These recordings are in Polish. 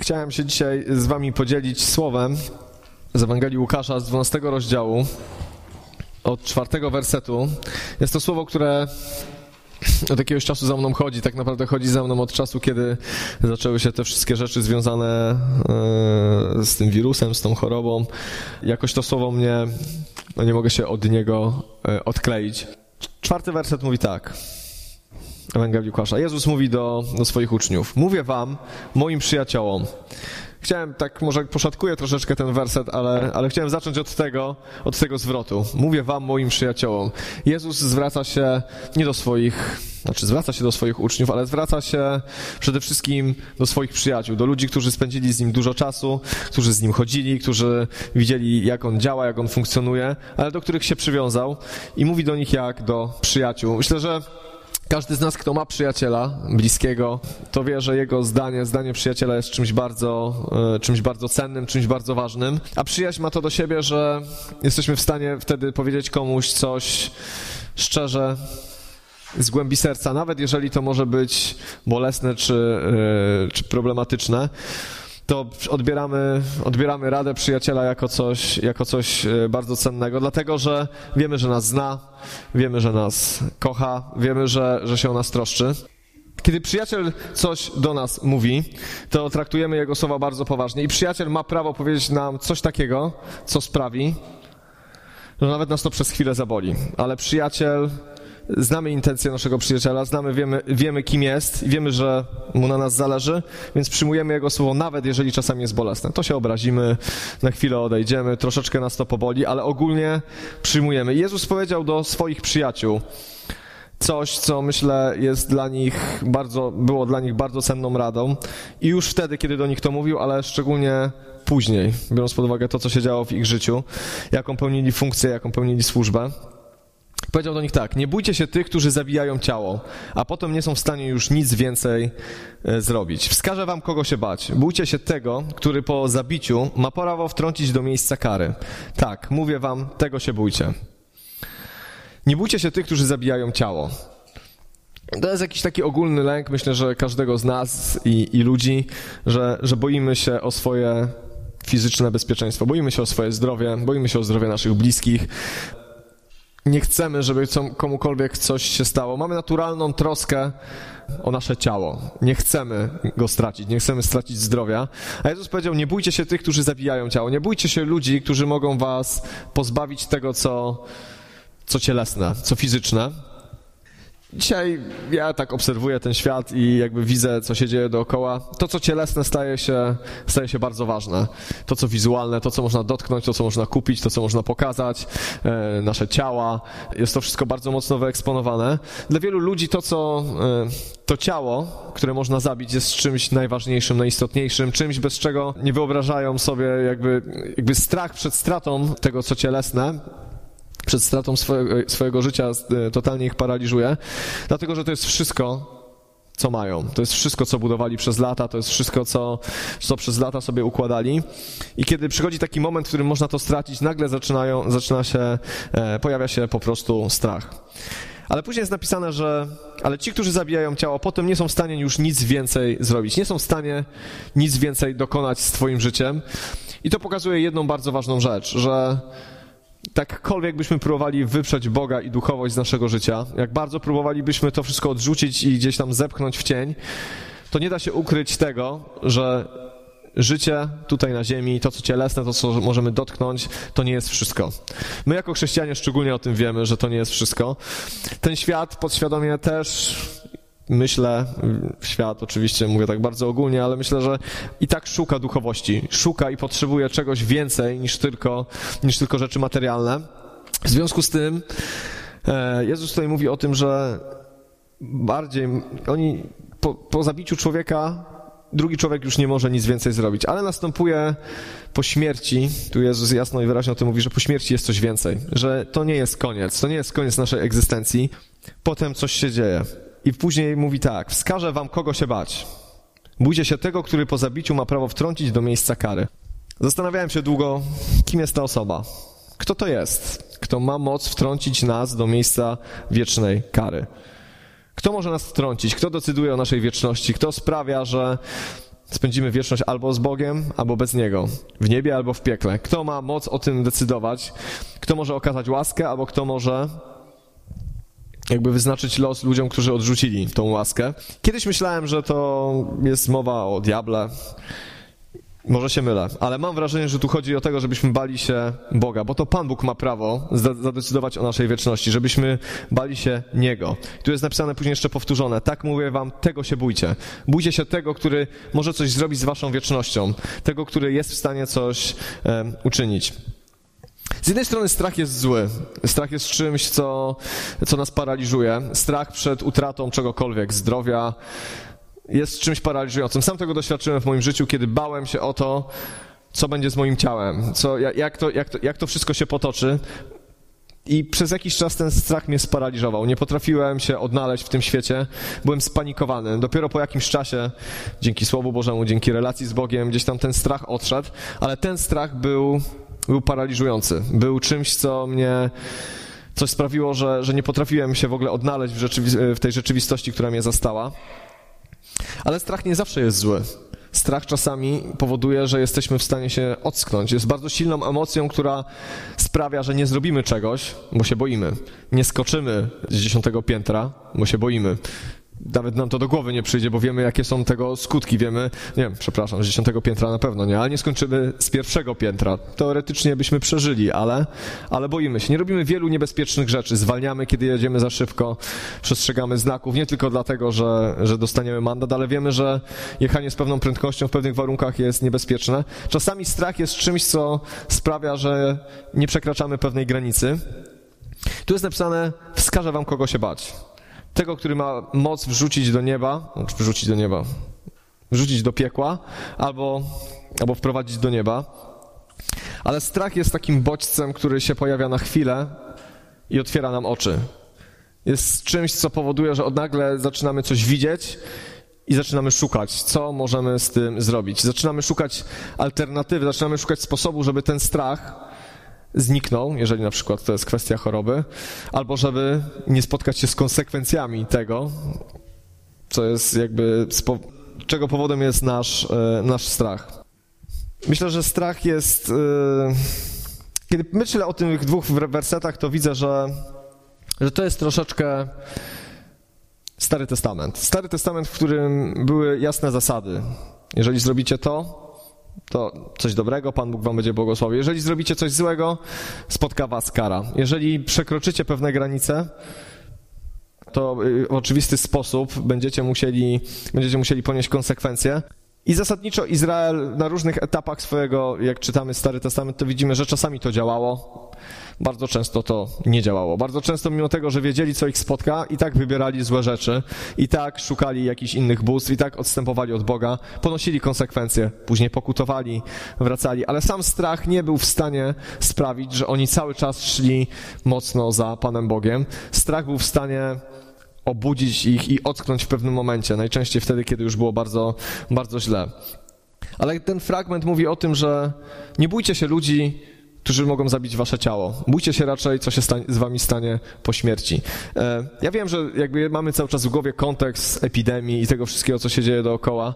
Chciałem się dzisiaj z wami podzielić słowem z Ewangelii Łukasza z 12 rozdziału od czwartego wersetu. Jest to słowo, które od jakiegoś czasu za mną chodzi. Tak naprawdę chodzi za mną od czasu, kiedy zaczęły się te wszystkie rzeczy związane e, z tym wirusem, z tą chorobą. Jakoś to słowo mnie, no nie mogę się od niego e, odkleić. Czwarty werset mówi tak. Ewangelii Łukasza. Jezus mówi do, do swoich uczniów. Mówię wam, moim przyjaciołom. Chciałem, tak może poszatkuję troszeczkę ten werset, ale, ale chciałem zacząć od tego, od tego zwrotu. Mówię wam, moim przyjaciołom. Jezus zwraca się nie do swoich, znaczy zwraca się do swoich uczniów, ale zwraca się przede wszystkim do swoich przyjaciół, do ludzi, którzy spędzili z nim dużo czasu, którzy z nim chodzili, którzy widzieli, jak on działa, jak on funkcjonuje, ale do których się przywiązał i mówi do nich jak do przyjaciół. Myślę, że każdy z nas, kto ma przyjaciela bliskiego, to wie, że jego zdanie, zdanie przyjaciela jest czymś bardzo, e, czymś bardzo cennym, czymś bardzo ważnym. A przyjaźń ma to do siebie, że jesteśmy w stanie wtedy powiedzieć komuś coś szczerze, z głębi serca, nawet jeżeli to może być bolesne czy, e, czy problematyczne to odbieramy, odbieramy radę przyjaciela jako coś, jako coś e, bardzo cennego, dlatego że wiemy, że nas zna, wiemy, że nas kocha, wiemy, że, że się o nas troszczy. Kiedy przyjaciel coś do nas mówi, to traktujemy jego słowa bardzo poważnie i przyjaciel ma prawo powiedzieć nam coś takiego, co sprawi, że nawet nas to przez chwilę zaboli. Ale przyjaciel znamy intencje naszego przyjaciela, znamy, wiemy, wiemy kim jest wiemy, że mu na nas zależy, więc przyjmujemy jego słowo, nawet jeżeli czasami jest bolesne. To się obrazimy, na chwilę odejdziemy, troszeczkę nas to poboli, ale ogólnie przyjmujemy. Jezus powiedział do swoich przyjaciół coś, co myślę jest dla nich bardzo, było dla nich bardzo cenną radą i już wtedy, kiedy do nich to mówił, ale szczególnie później, biorąc pod uwagę to, co się działo w ich życiu, jaką pełnili funkcję, jaką pełnili służbę. Powiedział do nich tak: Nie bójcie się tych, którzy zabijają ciało, a potem nie są w stanie już nic więcej e, zrobić. Wskażę wam, kogo się bać. Bójcie się tego, który po zabiciu ma prawo wtrącić do miejsca kary. Tak, mówię wam, tego się bójcie. Nie bójcie się tych, którzy zabijają ciało. To jest jakiś taki ogólny lęk, myślę, że każdego z nas i, i ludzi, że, że boimy się o swoje fizyczne bezpieczeństwo, boimy się o swoje zdrowie, boimy się o zdrowie naszych bliskich, nie chcemy, żeby komukolwiek coś się stało. Mamy naturalną troskę o nasze ciało. Nie chcemy go stracić, nie chcemy stracić zdrowia. A Jezus powiedział: Nie bójcie się tych, którzy zabijają ciało. Nie bójcie się ludzi, którzy mogą was pozbawić tego, co, co cielesne, co fizyczne. Dzisiaj ja tak obserwuję ten świat i jakby widzę, co się dzieje dookoła. To, co cielesne, staje się, staje się bardzo ważne. To, co wizualne, to, co można dotknąć, to, co można kupić, to, co można pokazać, e, nasze ciała. Jest to wszystko bardzo mocno wyeksponowane. Dla wielu ludzi to, co e, to ciało, które można zabić, jest czymś najważniejszym, najistotniejszym, czymś, bez czego nie wyobrażają sobie jakby, jakby strach przed stratą tego, co cielesne, przed stratą swojego, swojego życia e, totalnie ich paraliżuje, dlatego że to jest wszystko, co mają. To jest wszystko, co budowali przez lata, to jest wszystko, co, co przez lata sobie układali. I kiedy przychodzi taki moment, w którym można to stracić, nagle zaczynają, zaczyna się, e, pojawia się po prostu strach. Ale później jest napisane, że ale ci, którzy zabijają ciało, potem nie są w stanie już nic więcej zrobić. Nie są w stanie nic więcej dokonać z twoim życiem. I to pokazuje jedną bardzo ważną rzecz, że takkolwiek byśmy próbowali wyprzeć Boga i duchowość z naszego życia, jak bardzo próbowalibyśmy to wszystko odrzucić i gdzieś tam zepchnąć w cień, to nie da się ukryć tego, że życie tutaj na ziemi, to co cielesne, to co możemy dotknąć, to nie jest wszystko. My jako chrześcijanie szczególnie o tym wiemy, że to nie jest wszystko. Ten świat podświadomie też myślę, świat oczywiście mówię tak bardzo ogólnie, ale myślę, że i tak szuka duchowości, szuka i potrzebuje czegoś więcej niż tylko, niż tylko rzeczy materialne. W związku z tym e, Jezus tutaj mówi o tym, że bardziej oni po, po zabiciu człowieka drugi człowiek już nie może nic więcej zrobić, ale następuje po śmierci, tu Jezus jasno i wyraźnie o tym mówi, że po śmierci jest coś więcej, że to nie jest koniec, to nie jest koniec naszej egzystencji, potem coś się dzieje. I później mówi tak: Wskażę wam, kogo się bać. Bójcie się tego, który po zabiciu ma prawo wtrącić do miejsca kary. Zastanawiałem się długo, kim jest ta osoba. Kto to jest? Kto ma moc wtrącić nas do miejsca wiecznej kary? Kto może nas wtrącić? Kto decyduje o naszej wieczności? Kto sprawia, że spędzimy wieczność albo z Bogiem, albo bez Niego, w niebie albo w piekle. Kto ma moc o tym decydować? Kto może okazać łaskę, albo kto może jakby wyznaczyć los ludziom, którzy odrzucili tą łaskę. Kiedyś myślałem, że to jest mowa o diable. Może się mylę, ale mam wrażenie, że tu chodzi o tego, żebyśmy bali się Boga, bo to Pan Bóg ma prawo zadecydować o naszej wieczności, żebyśmy bali się Niego. Tu jest napisane później jeszcze powtórzone, tak mówię wam, tego się bójcie. Bójcie się tego, który może coś zrobić z waszą wiecznością, tego, który jest w stanie coś um, uczynić. Z jednej strony strach jest zły. Strach jest czymś, co, co nas paraliżuje. Strach przed utratą czegokolwiek, zdrowia, jest czymś paraliżującym. Sam tego doświadczyłem w moim życiu, kiedy bałem się o to, co będzie z moim ciałem, co, jak, to, jak, to, jak to wszystko się potoczy. I przez jakiś czas ten strach mnie sparaliżował. Nie potrafiłem się odnaleźć w tym świecie. Byłem spanikowany. Dopiero po jakimś czasie, dzięki Słowu Bożemu, dzięki relacji z Bogiem, gdzieś tam ten strach odszedł, ale ten strach był, był paraliżujący. Był czymś, co mnie coś sprawiło, że, że nie potrafiłem się w ogóle odnaleźć w, rzeczywi- w tej rzeczywistości, która mnie zastała. Ale strach nie zawsze jest zły. Strach czasami powoduje, że jesteśmy w stanie się ocknąć. Jest bardzo silną emocją, która sprawia, że nie zrobimy czegoś, bo się boimy. Nie skoczymy z dziesiątego piętra, bo się boimy nawet nam to do głowy nie przyjdzie, bo wiemy, jakie są tego skutki. Wiemy, nie wiem, przepraszam, z dziesiątego piętra na pewno nie, ale nie skończymy z pierwszego piętra. Teoretycznie byśmy przeżyli, ale, ale boimy się. Nie robimy wielu niebezpiecznych rzeczy. Zwalniamy, kiedy jedziemy za szybko, przestrzegamy znaków, nie tylko dlatego, że, że dostaniemy mandat, ale wiemy, że jechanie z pewną prędkością w pewnych warunkach jest niebezpieczne. Czasami strach jest czymś, co sprawia, że nie przekraczamy pewnej granicy. Tu jest napisane, wskażę wam, kogo się bać tego, który ma moc wrzucić do nieba, znaczy wrzucić do nieba, wrzucić do piekła, albo, albo wprowadzić do nieba. Ale strach jest takim bodźcem, który się pojawia na chwilę i otwiera nam oczy. Jest czymś, co powoduje, że od nagle zaczynamy coś widzieć i zaczynamy szukać, co możemy z tym zrobić. Zaczynamy szukać alternatywy, zaczynamy szukać sposobu, żeby ten strach zniknął, jeżeli na przykład to jest kwestia choroby, albo żeby nie spotkać się z konsekwencjami tego, co jest jakby, czego powodem jest nasz, e, nasz strach. Myślę, że strach jest. E, kiedy myślę o tych dwóch wersetach, to widzę, że, że to jest troszeczkę Stary Testament. Stary Testament, w którym były jasne zasady. Jeżeli zrobicie to, to coś dobrego, Pan Bóg wam będzie błogosławił. Jeżeli zrobicie coś złego, spotka was kara. Jeżeli przekroczycie pewne granice, to y, w oczywisty sposób będziecie musieli, będziecie musieli ponieść konsekwencje. I zasadniczo Izrael na różnych etapach swojego, jak czytamy Stary Testament, to widzimy, że czasami to działało, bardzo często to nie działało. Bardzo często, mimo tego, że wiedzieli, co ich spotka, i tak wybierali złe rzeczy, i tak szukali jakichś innych bóstw, i tak odstępowali od Boga, ponosili konsekwencje, później pokutowali, wracali, ale sam strach nie był w stanie sprawić, że oni cały czas szli mocno za Panem Bogiem. Strach był w stanie obudzić ich i ocknąć w pewnym momencie, najczęściej wtedy, kiedy już było bardzo, bardzo źle. Ale ten fragment mówi o tym, że nie bójcie się ludzi, którzy mogą zabić wasze ciało. Bójcie się raczej, co się z wami stanie po śmierci. E, ja wiem, że jakby mamy cały czas w głowie kontekst epidemii i tego wszystkiego, co się dzieje dookoła.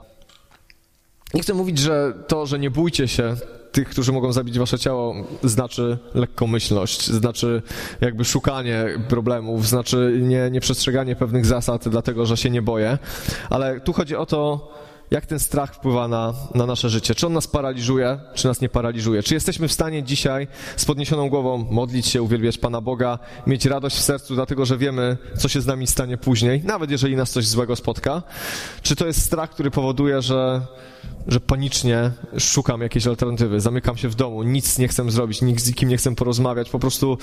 Nie chcę mówić, że to, że nie bójcie się tych, którzy mogą zabić wasze ciało, znaczy lekkomyślność, znaczy jakby szukanie problemów, znaczy nie, nieprzestrzeganie pewnych zasad, dlatego że się nie boję. Ale tu chodzi o to, jak ten strach wpływa na, na nasze życie. Czy on nas paraliżuje, czy nas nie paraliżuje? Czy jesteśmy w stanie dzisiaj z podniesioną głową modlić się, uwielbiać Pana Boga, mieć radość w sercu, dlatego że wiemy, co się z nami stanie później, nawet jeżeli nas coś złego spotka? Czy to jest strach, który powoduje, że, że panicznie szukam jakiejś alternatywy, zamykam się w domu, nic nie chcę zrobić, nikt z nikim nie chcę porozmawiać, po prostu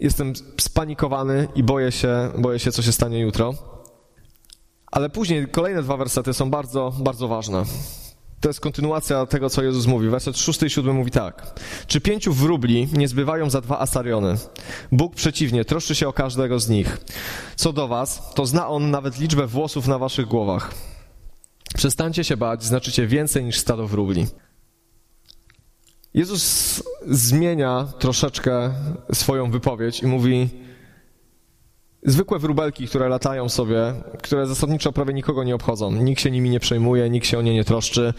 jestem spanikowany i boję się, boję się, co się stanie jutro? Ale później kolejne dwa wersety są bardzo, bardzo ważne. To jest kontynuacja tego, co Jezus mówi. Werset 6 i 7 mówi tak. Czy pięciu wróbli nie zbywają za dwa asariony? Bóg przeciwnie, troszczy się o każdego z nich. Co do was, to zna On nawet liczbę włosów na waszych głowach. Przestańcie się bać, znaczycie więcej niż stado wróbli. Jezus zmienia troszeczkę swoją wypowiedź i mówi: zwykłe wróbelki, które latają sobie, które zasadniczo prawie nikogo nie obchodzą. Nikt się nimi nie przejmuje, nikt się o nie nie troszczy.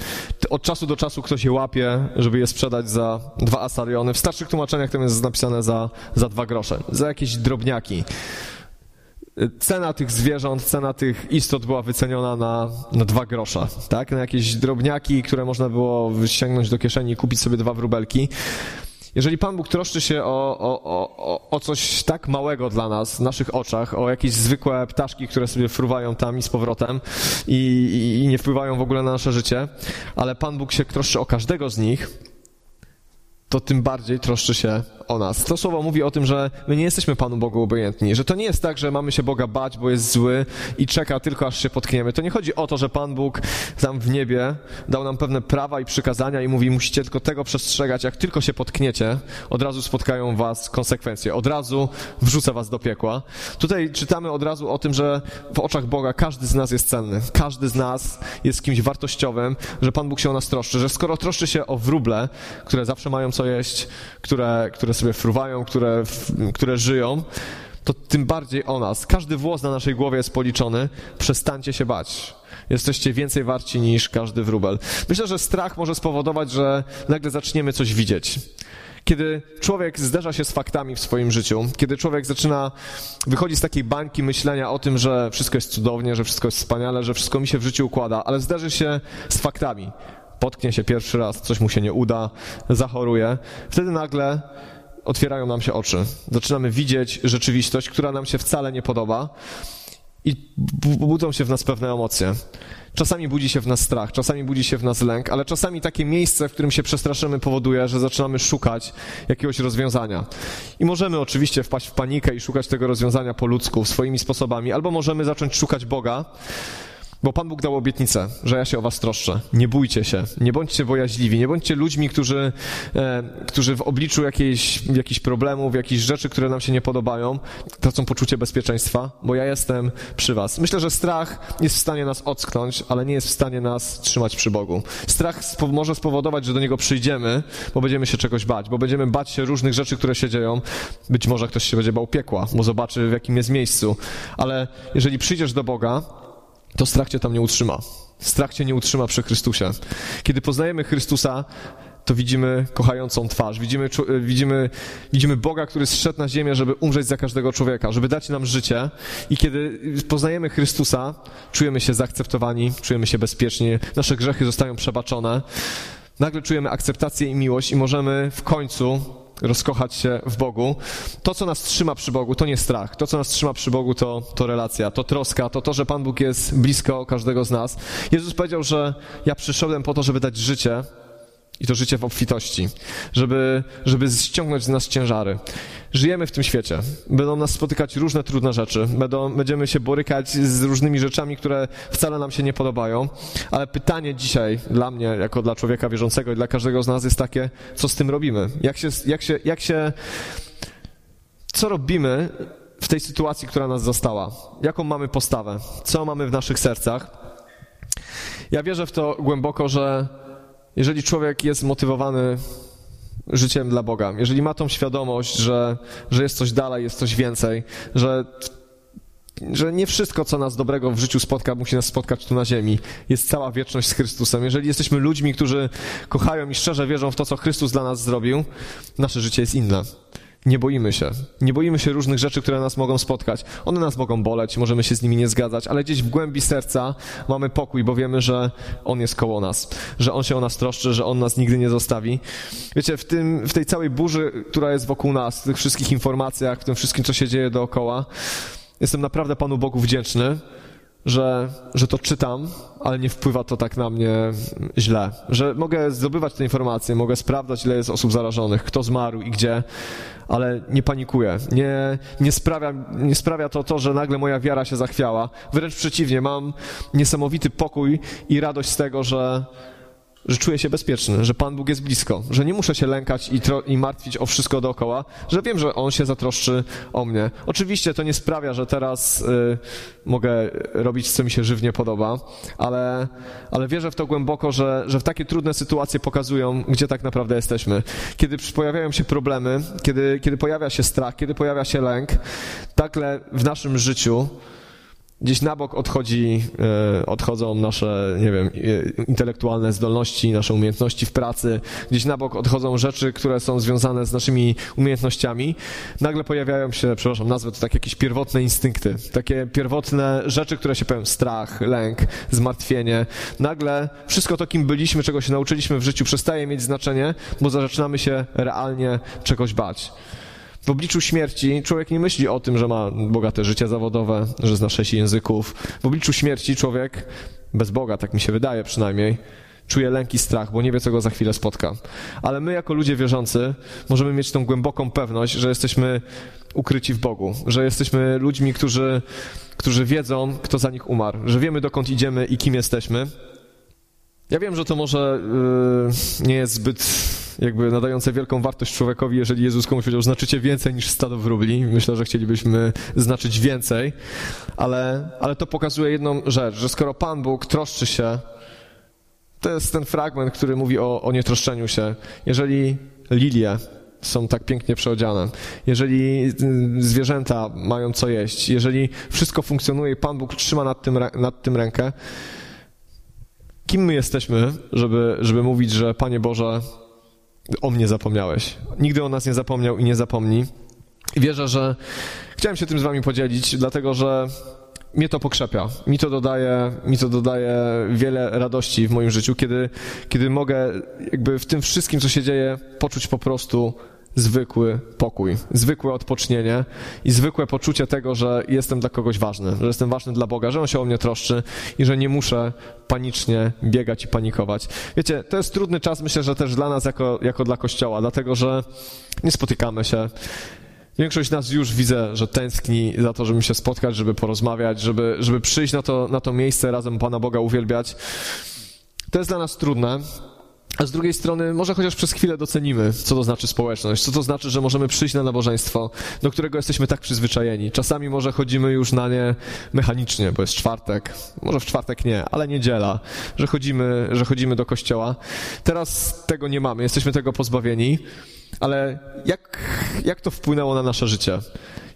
Od czasu do czasu ktoś je łapie, żeby je sprzedać za dwa asariony. W starszych tłumaczeniach to jest napisane za, za dwa grosze, za jakieś drobniaki. Cena tych zwierząt, cena tych istot była wyceniona na, na dwa grosza, tak? Na jakieś drobniaki, które można było wyciągnąć do kieszeni i kupić sobie dwa wróbelki. Jeżeli Pan Bóg troszczy się o, o, o, o coś tak małego dla nas, w naszych oczach, o jakieś zwykłe ptaszki, które sobie fruwają tam i z powrotem i, i, i nie wpływają w ogóle na nasze życie, ale Pan Bóg się troszczy o każdego z nich, to tym bardziej troszczy się o nas. To słowo mówi o tym, że my nie jesteśmy Panu Bogu obojętni, że to nie jest tak, że mamy się Boga bać, bo jest zły i czeka tylko aż się potkniemy. To nie chodzi o to, że Pan Bóg tam w niebie dał nam pewne prawa i przykazania i mówi, musicie tylko tego przestrzegać, jak tylko się potkniecie, od razu spotkają was konsekwencje, od razu wrzucę was do piekła. Tutaj czytamy od razu o tym, że w oczach Boga każdy z nas jest cenny, każdy z nas jest kimś wartościowym, że Pan Bóg się o nas troszczy, że skoro troszczy się o wróble, które zawsze mają co jeść, które, które sobie fruwają, które, które żyją, to tym bardziej o nas. Każdy włos na naszej głowie jest policzony. Przestańcie się bać. Jesteście więcej warci niż każdy wróbel. Myślę, że strach może spowodować, że nagle zaczniemy coś widzieć. Kiedy człowiek zderza się z faktami w swoim życiu, kiedy człowiek zaczyna wychodzić z takiej bańki myślenia o tym, że wszystko jest cudownie, że wszystko jest wspaniale, że wszystko mi się w życiu układa, ale zderzy się z faktami. Potknie się pierwszy raz, coś mu się nie uda, zachoruje. Wtedy nagle otwierają nam się oczy. Zaczynamy widzieć rzeczywistość, która nam się wcale nie podoba i budzą się w nas pewne emocje. Czasami budzi się w nas strach, czasami budzi się w nas lęk, ale czasami takie miejsce, w którym się przestraszymy, powoduje, że zaczynamy szukać jakiegoś rozwiązania. I możemy oczywiście wpaść w panikę i szukać tego rozwiązania po ludzku, swoimi sposobami, albo możemy zacząć szukać Boga, bo Pan Bóg dał obietnicę, że ja się o was troszczę. Nie bójcie się, nie bądźcie bojaźliwi, nie bądźcie ludźmi, którzy, e, którzy w obliczu jakiejś, jakichś problemów, jakichś rzeczy, które nam się nie podobają, tracą poczucie bezpieczeństwa, bo ja jestem przy was. Myślę, że strach jest w stanie nas ocknąć, ale nie jest w stanie nas trzymać przy Bogu. Strach spo, może spowodować, że do niego przyjdziemy, bo będziemy się czegoś bać, bo będziemy bać się różnych rzeczy, które się dzieją. Być może ktoś się będzie bał piekła, bo zobaczy w jakim jest miejscu. Ale jeżeli przyjdziesz do Boga, to strach cię tam nie utrzyma. Strach cię nie utrzyma przy Chrystusie. Kiedy poznajemy Chrystusa, to widzimy kochającą twarz, widzimy, widzimy, widzimy Boga, który zszedł na ziemię, żeby umrzeć za każdego człowieka, żeby dać nam życie. I kiedy poznajemy Chrystusa, czujemy się zaakceptowani, czujemy się bezpiecznie, nasze grzechy zostają przebaczone. Nagle czujemy akceptację i miłość i możemy w końcu rozkochać się w Bogu. To, co nas trzyma przy Bogu, to nie strach. To, co nas trzyma przy Bogu, to, to relacja, to troska, to to, że Pan Bóg jest blisko każdego z nas. Jezus powiedział, że ja przyszedłem po to, żeby dać życie i to życie w obfitości, żeby, żeby ściągnąć z nas ciężary. Żyjemy w tym świecie. Będą nas spotykać różne trudne rzeczy. Będą, będziemy się borykać z różnymi rzeczami, które wcale nam się nie podobają. Ale pytanie dzisiaj dla mnie, jako dla człowieka wierzącego i dla każdego z nas jest takie, co z tym robimy? Jak się, jak się, jak się, co robimy w tej sytuacji, która nas zastała? Jaką mamy postawę? Co mamy w naszych sercach? Ja wierzę w to głęboko, że jeżeli człowiek jest motywowany życiem dla Boga, jeżeli ma tą świadomość, że, że jest coś dalej, jest coś więcej, że, że nie wszystko, co nas dobrego w życiu spotka, musi nas spotkać tu na ziemi. Jest cała wieczność z Chrystusem. Jeżeli jesteśmy ludźmi, którzy kochają i szczerze wierzą w to, co Chrystus dla nas zrobił, nasze życie jest inne. Nie boimy się. Nie boimy się różnych rzeczy, które nas mogą spotkać. One nas mogą boleć, możemy się z nimi nie zgadzać, ale gdzieś w głębi serca mamy pokój, bo wiemy, że On jest koło nas, że On się o nas troszczy, że On nas nigdy nie zostawi. Wiecie, w, tym, w tej całej burzy, która jest wokół nas, w tych wszystkich informacjach, w tym wszystkim, co się dzieje dookoła, jestem naprawdę Panu Bogu wdzięczny, że, że to czytam, ale nie wpływa to tak na mnie źle. Że mogę zdobywać te informacje, mogę sprawdzać, ile jest osób zarażonych, kto zmarł i gdzie, ale nie panikuję. Nie, nie, sprawia, nie sprawia to to, że nagle moja wiara się zachwiała. Wręcz przeciwnie, mam niesamowity pokój i radość z tego, że, że czuję się bezpieczny, że Pan Bóg jest blisko, że nie muszę się lękać i, i, martwić o wszystko dookoła, że wiem, że On się zatroszczy o mnie. Oczywiście to nie sprawia, że teraz y, mogę robić, co mi się żywnie podoba, ale, ale wierzę w to głęboko, że, że w takie trudne sytuacje pokazują, gdzie tak naprawdę jesteśmy. Kiedy pojawiają się problemy, kiedy, kiedy pojawia się strach, kiedy pojawia się lęk, takle w naszym życiu Gdzieś na bok odchodzi, e, odchodzą nasze, nie wiem, e, intelektualne zdolności, nasze umiejętności w pracy. Gdzieś na bok odchodzą rzeczy, które są związane z naszymi umiejętnościami. Nagle pojawiają się, przepraszam, nazwę to tak jakieś pierwotne instynkty. Takie pierwotne rzeczy, które się pojawiają. Strach, lęk, zmartwienie. Nagle wszystko to, kim byliśmy, czego się nauczyliśmy w życiu, przestaje mieć znaczenie, bo zaczynamy się realnie czegoś bać. W obliczu śmierci człowiek nie myśli o tym, że ma bogate życie zawodowe, że zna sześć języków. W obliczu śmierci człowiek, bez Boga, tak mi się wydaje przynajmniej, czuje lęk i strach, bo nie wie, co go za chwilę spotka. Ale my, jako ludzie wierzący, możemy mieć tą głęboką pewność, że jesteśmy ukryci w Bogu, że jesteśmy ludźmi, którzy, którzy wiedzą, kto za nich umarł, że wiemy, dokąd idziemy i kim jesteśmy. Ja wiem, że to może yy, nie jest zbyt jakby nadające wielką wartość człowiekowi, jeżeli Jezus komuś powiedział, znaczycie więcej niż stado wróbli. Myślę, że chcielibyśmy znaczyć więcej, ale, ale to pokazuje jedną rzecz, że skoro Pan Bóg troszczy się, to jest ten fragment, który mówi o, o nietroszczeniu się. Jeżeli lilie są tak pięknie przeodziane, jeżeli zwierzęta mają co jeść, jeżeli wszystko funkcjonuje i Pan Bóg trzyma nad tym, nad tym rękę, kim my jesteśmy, żeby, żeby mówić, że Panie Boże, o mnie zapomniałeś. Nigdy o nas nie zapomniał i nie zapomni. Wierzę, że chciałem się tym z wami podzielić, dlatego że mnie to pokrzepia. Mi to dodaje, mi to dodaje wiele radości w moim życiu, kiedy, kiedy mogę jakby w tym wszystkim, co się dzieje, poczuć po prostu zwykły pokój, zwykłe odpocznienie i zwykłe poczucie tego, że jestem dla kogoś ważny, że jestem ważny dla Boga, że On się o mnie troszczy i że nie muszę panicznie biegać i panikować. Wiecie, to jest trudny czas, myślę, że też dla nas jako, jako dla Kościoła, dlatego że nie spotykamy się. Większość nas już widzę, że tęskni za to, żeby się spotkać, żeby porozmawiać, żeby, żeby przyjść na to, na to miejsce, razem Pana Boga uwielbiać. To jest dla nas trudne, a z drugiej strony, może chociaż przez chwilę docenimy, co to znaczy społeczność, co to znaczy, że możemy przyjść na nabożeństwo, do którego jesteśmy tak przyzwyczajeni. Czasami może chodzimy już na nie mechanicznie, bo jest czwartek, może w czwartek nie, ale niedziela, że chodzimy, że chodzimy do kościoła. Teraz tego nie mamy, jesteśmy tego pozbawieni, ale jak, jak to wpłynęło na nasze życie?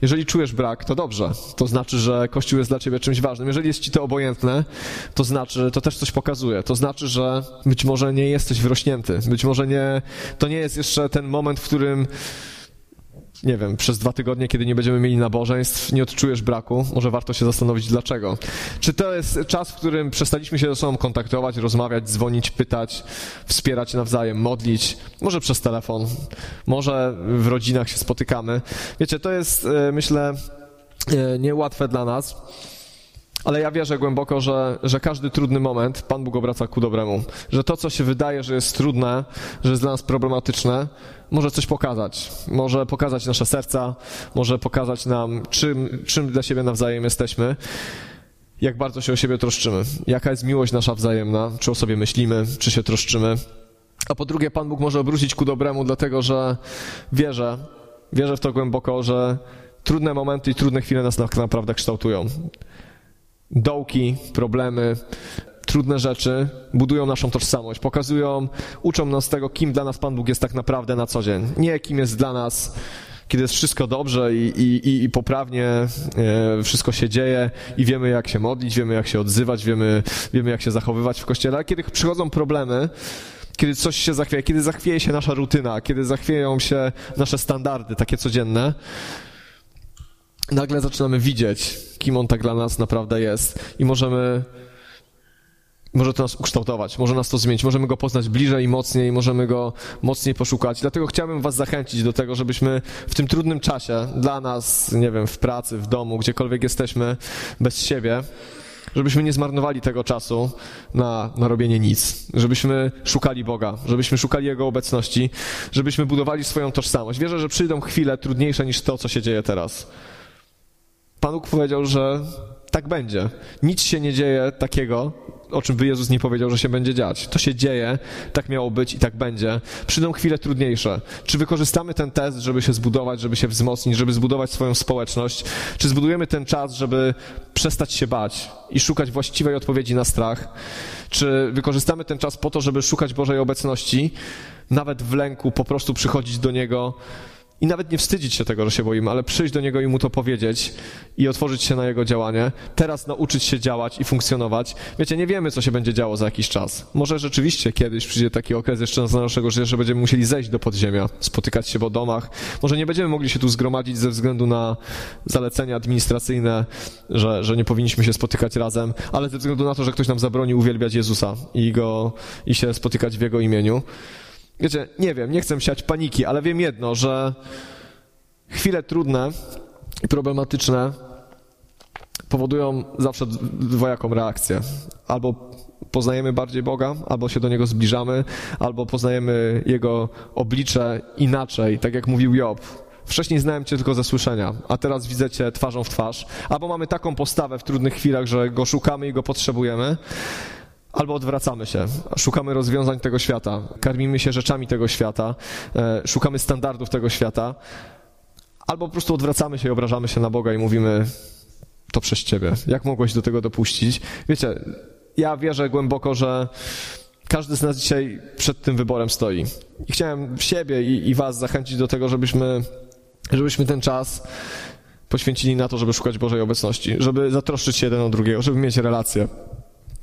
Jeżeli czujesz brak, to dobrze. To znaczy, że Kościół jest dla ciebie czymś ważnym. Jeżeli jest ci to obojętne, to znaczy, to też coś pokazuje. To znaczy, że być może nie jesteś wyrośnięty. Być może nie, to nie jest jeszcze ten moment, w którym nie wiem, przez dwa tygodnie, kiedy nie będziemy mieli nabożeństw, nie odczujesz braku, może warto się zastanowić dlaczego. Czy to jest czas, w którym przestaliśmy się ze sobą kontaktować, rozmawiać, dzwonić, pytać, wspierać nawzajem, modlić, może przez telefon, może w rodzinach się spotykamy. Wiecie, to jest, e, myślę, e, niełatwe dla nas. Ale ja wierzę głęboko, że, że każdy trudny moment Pan Bóg obraca ku dobremu. Że to, co się wydaje, że jest trudne, że jest dla nas problematyczne, może coś pokazać. Może pokazać nasze serca, może pokazać nam, czym, czym dla siebie nawzajem jesteśmy, jak bardzo się o siebie troszczymy, jaka jest miłość nasza wzajemna, czy o sobie myślimy, czy się troszczymy. A po drugie, Pan Bóg może obrócić ku dobremu, dlatego że wierzę, wierzę w to głęboko, że trudne momenty i trudne chwile nas tak naprawdę kształtują dołki, problemy, trudne rzeczy budują naszą tożsamość, pokazują, uczą nas tego, kim dla nas Pan Bóg jest tak naprawdę na co dzień. Nie kim jest dla nas, kiedy jest wszystko dobrze i, i, i poprawnie e, wszystko się dzieje i wiemy, jak się modlić, wiemy, jak się odzywać, wiemy, wiemy, jak się zachowywać w kościele, ale kiedy przychodzą problemy, kiedy coś się zachwieje, kiedy zachwieje się nasza rutyna, kiedy zachwieją się nasze standardy, takie codzienne, nagle zaczynamy widzieć, kim on tak dla nas naprawdę jest i możemy może to nas ukształtować, może nas to zmienić, możemy go poznać bliżej i mocniej, możemy go mocniej poszukać. Dlatego chciałbym Was zachęcić do tego, żebyśmy w tym trudnym czasie, dla nas, nie wiem, w pracy, w domu, gdziekolwiek jesteśmy, bez siebie, żebyśmy nie zmarnowali tego czasu na, na robienie nic, żebyśmy szukali Boga, żebyśmy szukali Jego obecności, żebyśmy budowali swoją tożsamość. Wierzę, że przyjdą chwile trudniejsze niż to, co się dzieje teraz. Pan Bóg powiedział, że tak będzie. Nic się nie dzieje takiego, o czym by Jezus nie powiedział, że się będzie dziać. To się dzieje, tak miało być i tak będzie. Przyjdą chwile trudniejsze. Czy wykorzystamy ten test, żeby się zbudować, żeby się wzmocnić, żeby zbudować swoją społeczność? Czy zbudujemy ten czas, żeby przestać się bać i szukać właściwej odpowiedzi na strach? Czy wykorzystamy ten czas po to, żeby szukać Bożej obecności, nawet w lęku, po prostu przychodzić do Niego? I nawet nie wstydzić się tego, że się boimy, ale przyjść do Niego i Mu to powiedzieć i otworzyć się na Jego działanie. Teraz nauczyć się działać i funkcjonować. Wiecie, nie wiemy, co się będzie działo za jakiś czas. Może rzeczywiście kiedyś przyjdzie taki okres jeszcze z naszego życia, że będziemy musieli zejść do podziemia, spotykać się w domach. Może nie będziemy mogli się tu zgromadzić ze względu na zalecenia administracyjne, że, że nie powinniśmy się spotykać razem, ale ze względu na to, że ktoś nam zabroni uwielbiać Jezusa i, go, i się spotykać w Jego imieniu. Wiecie, nie wiem, nie chcę siać paniki, ale wiem jedno, że chwile trudne i problematyczne powodują zawsze dwojaką reakcję. Albo poznajemy bardziej Boga, albo się do Niego zbliżamy, albo poznajemy Jego oblicze inaczej, tak jak mówił Job. Wcześniej znałem Cię tylko ze słyszenia, a teraz widzę Cię twarzą w twarz. Albo mamy taką postawę w trudnych chwilach, że Go szukamy i Go potrzebujemy, Albo odwracamy się, szukamy rozwiązań tego świata, karmimy się rzeczami tego świata, e, szukamy standardów tego świata, albo po prostu odwracamy się i obrażamy się na Boga i mówimy: To przez ciebie. Jak mogłeś do tego dopuścić? Wiecie, ja wierzę głęboko, że każdy z nas dzisiaj przed tym wyborem stoi. I chciałem siebie i, i Was zachęcić do tego, żebyśmy, żebyśmy ten czas poświęcili na to, żeby szukać Bożej obecności, żeby zatroszczyć się jeden o drugiego, żeby mieć relacje,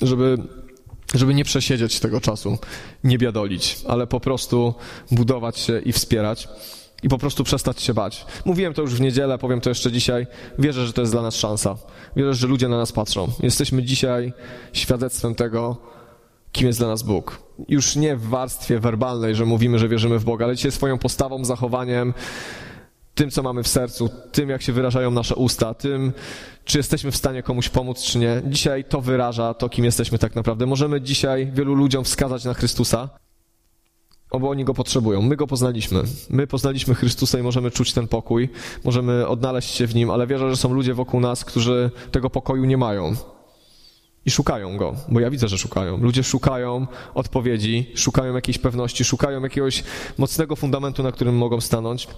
żeby żeby nie przesiedzieć tego czasu, nie biadolić, ale po prostu budować się i wspierać i po prostu przestać się bać. Mówiłem to już w niedzielę, powiem to jeszcze dzisiaj. Wierzę, że to jest dla nas szansa. Wierzę, że ludzie na nas patrzą. Jesteśmy dzisiaj świadectwem tego, kim jest dla nas Bóg. Już nie w warstwie werbalnej, że mówimy, że wierzymy w Boga, ale dzisiaj swoją postawą, zachowaniem, tym, co mamy w sercu, tym, jak się wyrażają nasze usta, tym, czy jesteśmy w stanie komuś pomóc, czy nie. Dzisiaj to wyraża to, kim jesteśmy tak naprawdę. Możemy dzisiaj wielu ludziom wskazać na Chrystusa, bo oni go potrzebują. My go poznaliśmy. My poznaliśmy Chrystusa i możemy czuć ten pokój, możemy odnaleźć się w nim, ale wierzę, że są ludzie wokół nas, którzy tego pokoju nie mają. I szukają go, bo ja widzę, że szukają. Ludzie szukają odpowiedzi, szukają jakiejś pewności, szukają jakiegoś mocnego fundamentu, na którym mogą stanąć.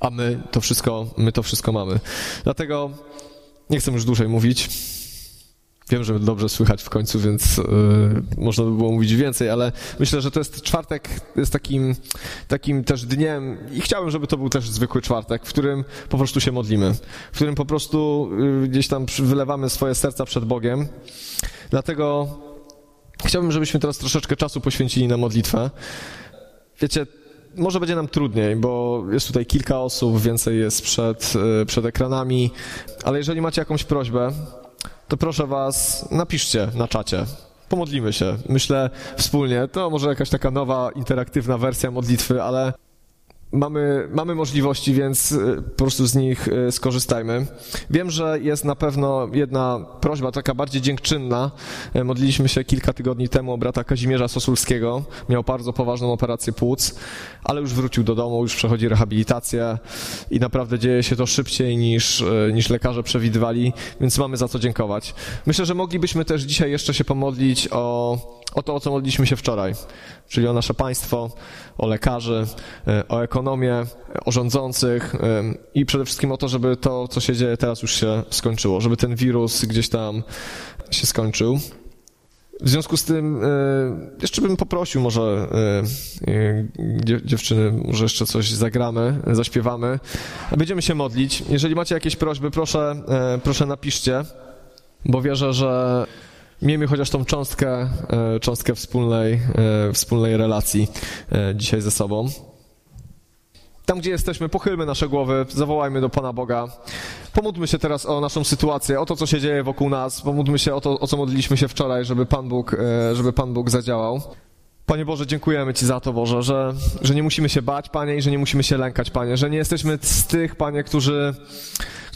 A my to wszystko, my to wszystko mamy. Dlatego nie chcę już dłużej mówić. Wiem, że dobrze słychać w końcu, więc yy, można by było mówić więcej, ale myślę, że to jest czwartek, jest takim, takim też dniem i chciałbym, żeby to był też zwykły czwartek, w którym po prostu się modlimy, w którym po prostu yy, gdzieś tam wylewamy swoje serca przed Bogiem. Dlatego chciałbym, żebyśmy teraz troszeczkę czasu poświęcili na modlitwę. Wiecie, może będzie nam trudniej, bo jest tutaj kilka osób, więcej jest przed, e, przed ekranami, ale jeżeli macie jakąś prośbę, to proszę Was, napiszcie na czacie. Pomodlimy się. Myślę wspólnie. To może jakaś taka nowa, interaktywna wersja modlitwy, ale mamy, mamy możliwości, więc y, po prostu z nich y, skorzystajmy. Wiem, że jest na pewno jedna prośba, taka bardziej dziękczynna. Y, modliliśmy się kilka tygodni temu o brata Kazimierza Sosulskiego. Miał bardzo poważną operację płuc, ale już wrócił do domu, już przechodzi rehabilitację i naprawdę dzieje się to szybciej niż, niż lekarze przewidywali, więc mamy za co dziękować. Myślę, że moglibyśmy też dzisiaj jeszcze się pomodlić o, o to, o co modliliśmy się wczoraj, czyli o nasze państwo, o lekarzy, o ekonomię, ekonomię, o rządzących i przede wszystkim o to, żeby to, co się dzieje teraz już się skończyło, żeby ten wirus gdzieś tam się skończył. W związku z tym e, jeszcze bym poprosił może e, e, dziewczyny, może jeszcze coś zagramy, zaśpiewamy. Będziemy się modlić. Jeżeli macie jakieś prośby, proszę, proszę napiszcie, bo wierzę, że miejmy chociaż tą cząstkę, cząstkę wspólnej, wspólnej relacji dzisiaj ze sobą. Tam, gdzie jesteśmy, pochylmy nasze głowy, zawołajmy do Pana Boga. Pomódlmy się teraz o naszą sytuację, o to, co się dzieje wokół nas. Pomódlmy się o to, o co modliliśmy się wczoraj, żeby Pan Bóg, e, żeby Pan Bóg zadziałał. Panie Boże, dziękujemy Ci za to, Boże, że, że nie musimy się bać, Panie, i że nie musimy się lękać, Panie, że nie jesteśmy z tych, Panie, którzy,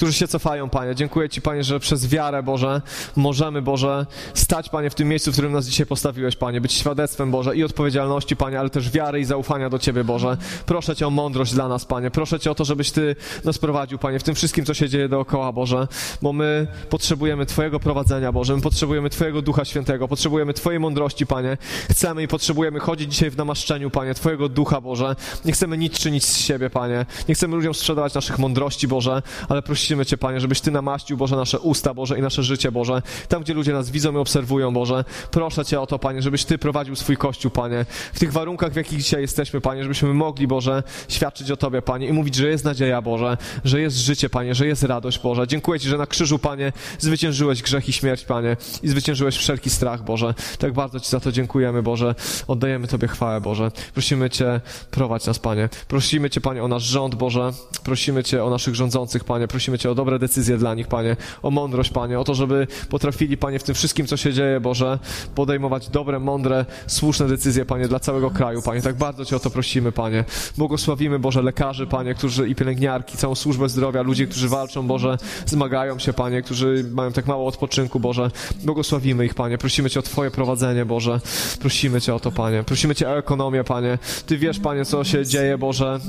którzy się cofają, Panie. Dziękuję Ci, Panie, że przez wiarę, Boże, możemy, Boże, stać, Panie, w tym miejscu, w którym nas dzisiaj postawiłeś, Panie. Być świadectwem, Boże, i odpowiedzialności, Panie, ale też wiary i zaufania do Ciebie, Boże. Proszę Cię o mądrość dla nas, Panie. Proszę Cię o to, żebyś Ty nas prowadził, Panie, w tym wszystkim, co się dzieje dookoła, Boże, bo my potrzebujemy Twojego prowadzenia, Boże. My potrzebujemy Twojego Ducha Świętego, potrzebujemy Twojej mądrości, Panie. Chcemy i potrzebujemy chodzić dzisiaj w namaszczeniu, Panie, Twojego Ducha, Boże. Nie chcemy nic czynić z siebie, Panie. Nie chcemy ludziom sprzedawać naszych mądrości, Boże, ale prosimy Cię, Panie, żebyś Ty namaścił, Boże, nasze usta, Boże, i nasze życie, Boże. Tam, gdzie ludzie nas widzą i obserwują, Boże. Proszę Cię o to, Panie, żebyś Ty prowadził swój Kościół, Panie. W tych warunkach, w jakich dzisiaj jesteśmy, Panie, żebyśmy mogli, Boże, świadczyć o Tobie, Panie, i mówić, że jest nadzieja, Boże, że jest życie, Panie, że jest radość, Boże. Dziękuję Ci, że na krzyżu, Panie, zwyciężyłeś grzech i śmierć, Panie, i zwyciężyłeś wszelki strach, Boże. Tak bardzo Ci za to dziękujemy, Boże. Oddajemy Tobie chwałę, Boże. Prosimy Cię, prowadź nas, Panie. Prosimy Cię, Panie, o nasz rząd, Boże. Prosimy Cię o naszych rządzących, Panie. Prosimy Cię o dobre decyzje dla nich, Panie. O mądrość, Panie. O to, żeby potrafili, Panie, w tym wszystkim, co się dzieje, Boże, podejmować dobre, mądre, słuszne decyzje, Panie, dla całego kraju, Panie. Tak bardzo Cię o to prosimy, Panie. Błogosławimy, Boże, lekarzy, Panie, którzy i pielęgniarki, całą służbę zdrowia, ludzi, którzy walczą, Boże, zmagają się, Panie, którzy mają tak mało odpoczynku, Boże. Błogosławimy ich, Panie. Prosimy Cię o Twoje prowadzenie, Boże. Prosimy Cię o to, Panie. Prosimy Cię o ekonomię, Panie. Ty wiesz, Panie, co się dzieje, Boże.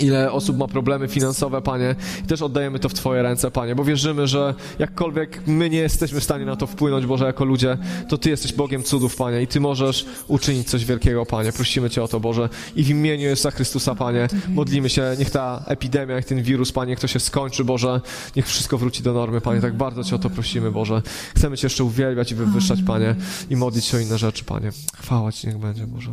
Ile osób ma problemy finansowe, Panie, i też oddajemy to w Twoje ręce, Panie, bo wierzymy, że jakkolwiek my nie jesteśmy w stanie na to wpłynąć, Boże, jako ludzie, to Ty jesteś Bogiem cudów, Panie, i Ty możesz uczynić coś wielkiego, Panie. Prosimy Cię o to, Boże, i w imieniu Jezusa Chrystusa, Panie, modlimy się, niech ta epidemia, niech ten wirus, Panie, niech to się skończy, Boże, niech wszystko wróci do normy, Panie, tak bardzo Cię o to prosimy, Boże. Chcemy Cię jeszcze uwielbiać i wywyższać, Panie, i modlić się o inne rzeczy, Panie. Chwała Ci niech będzie, Boże.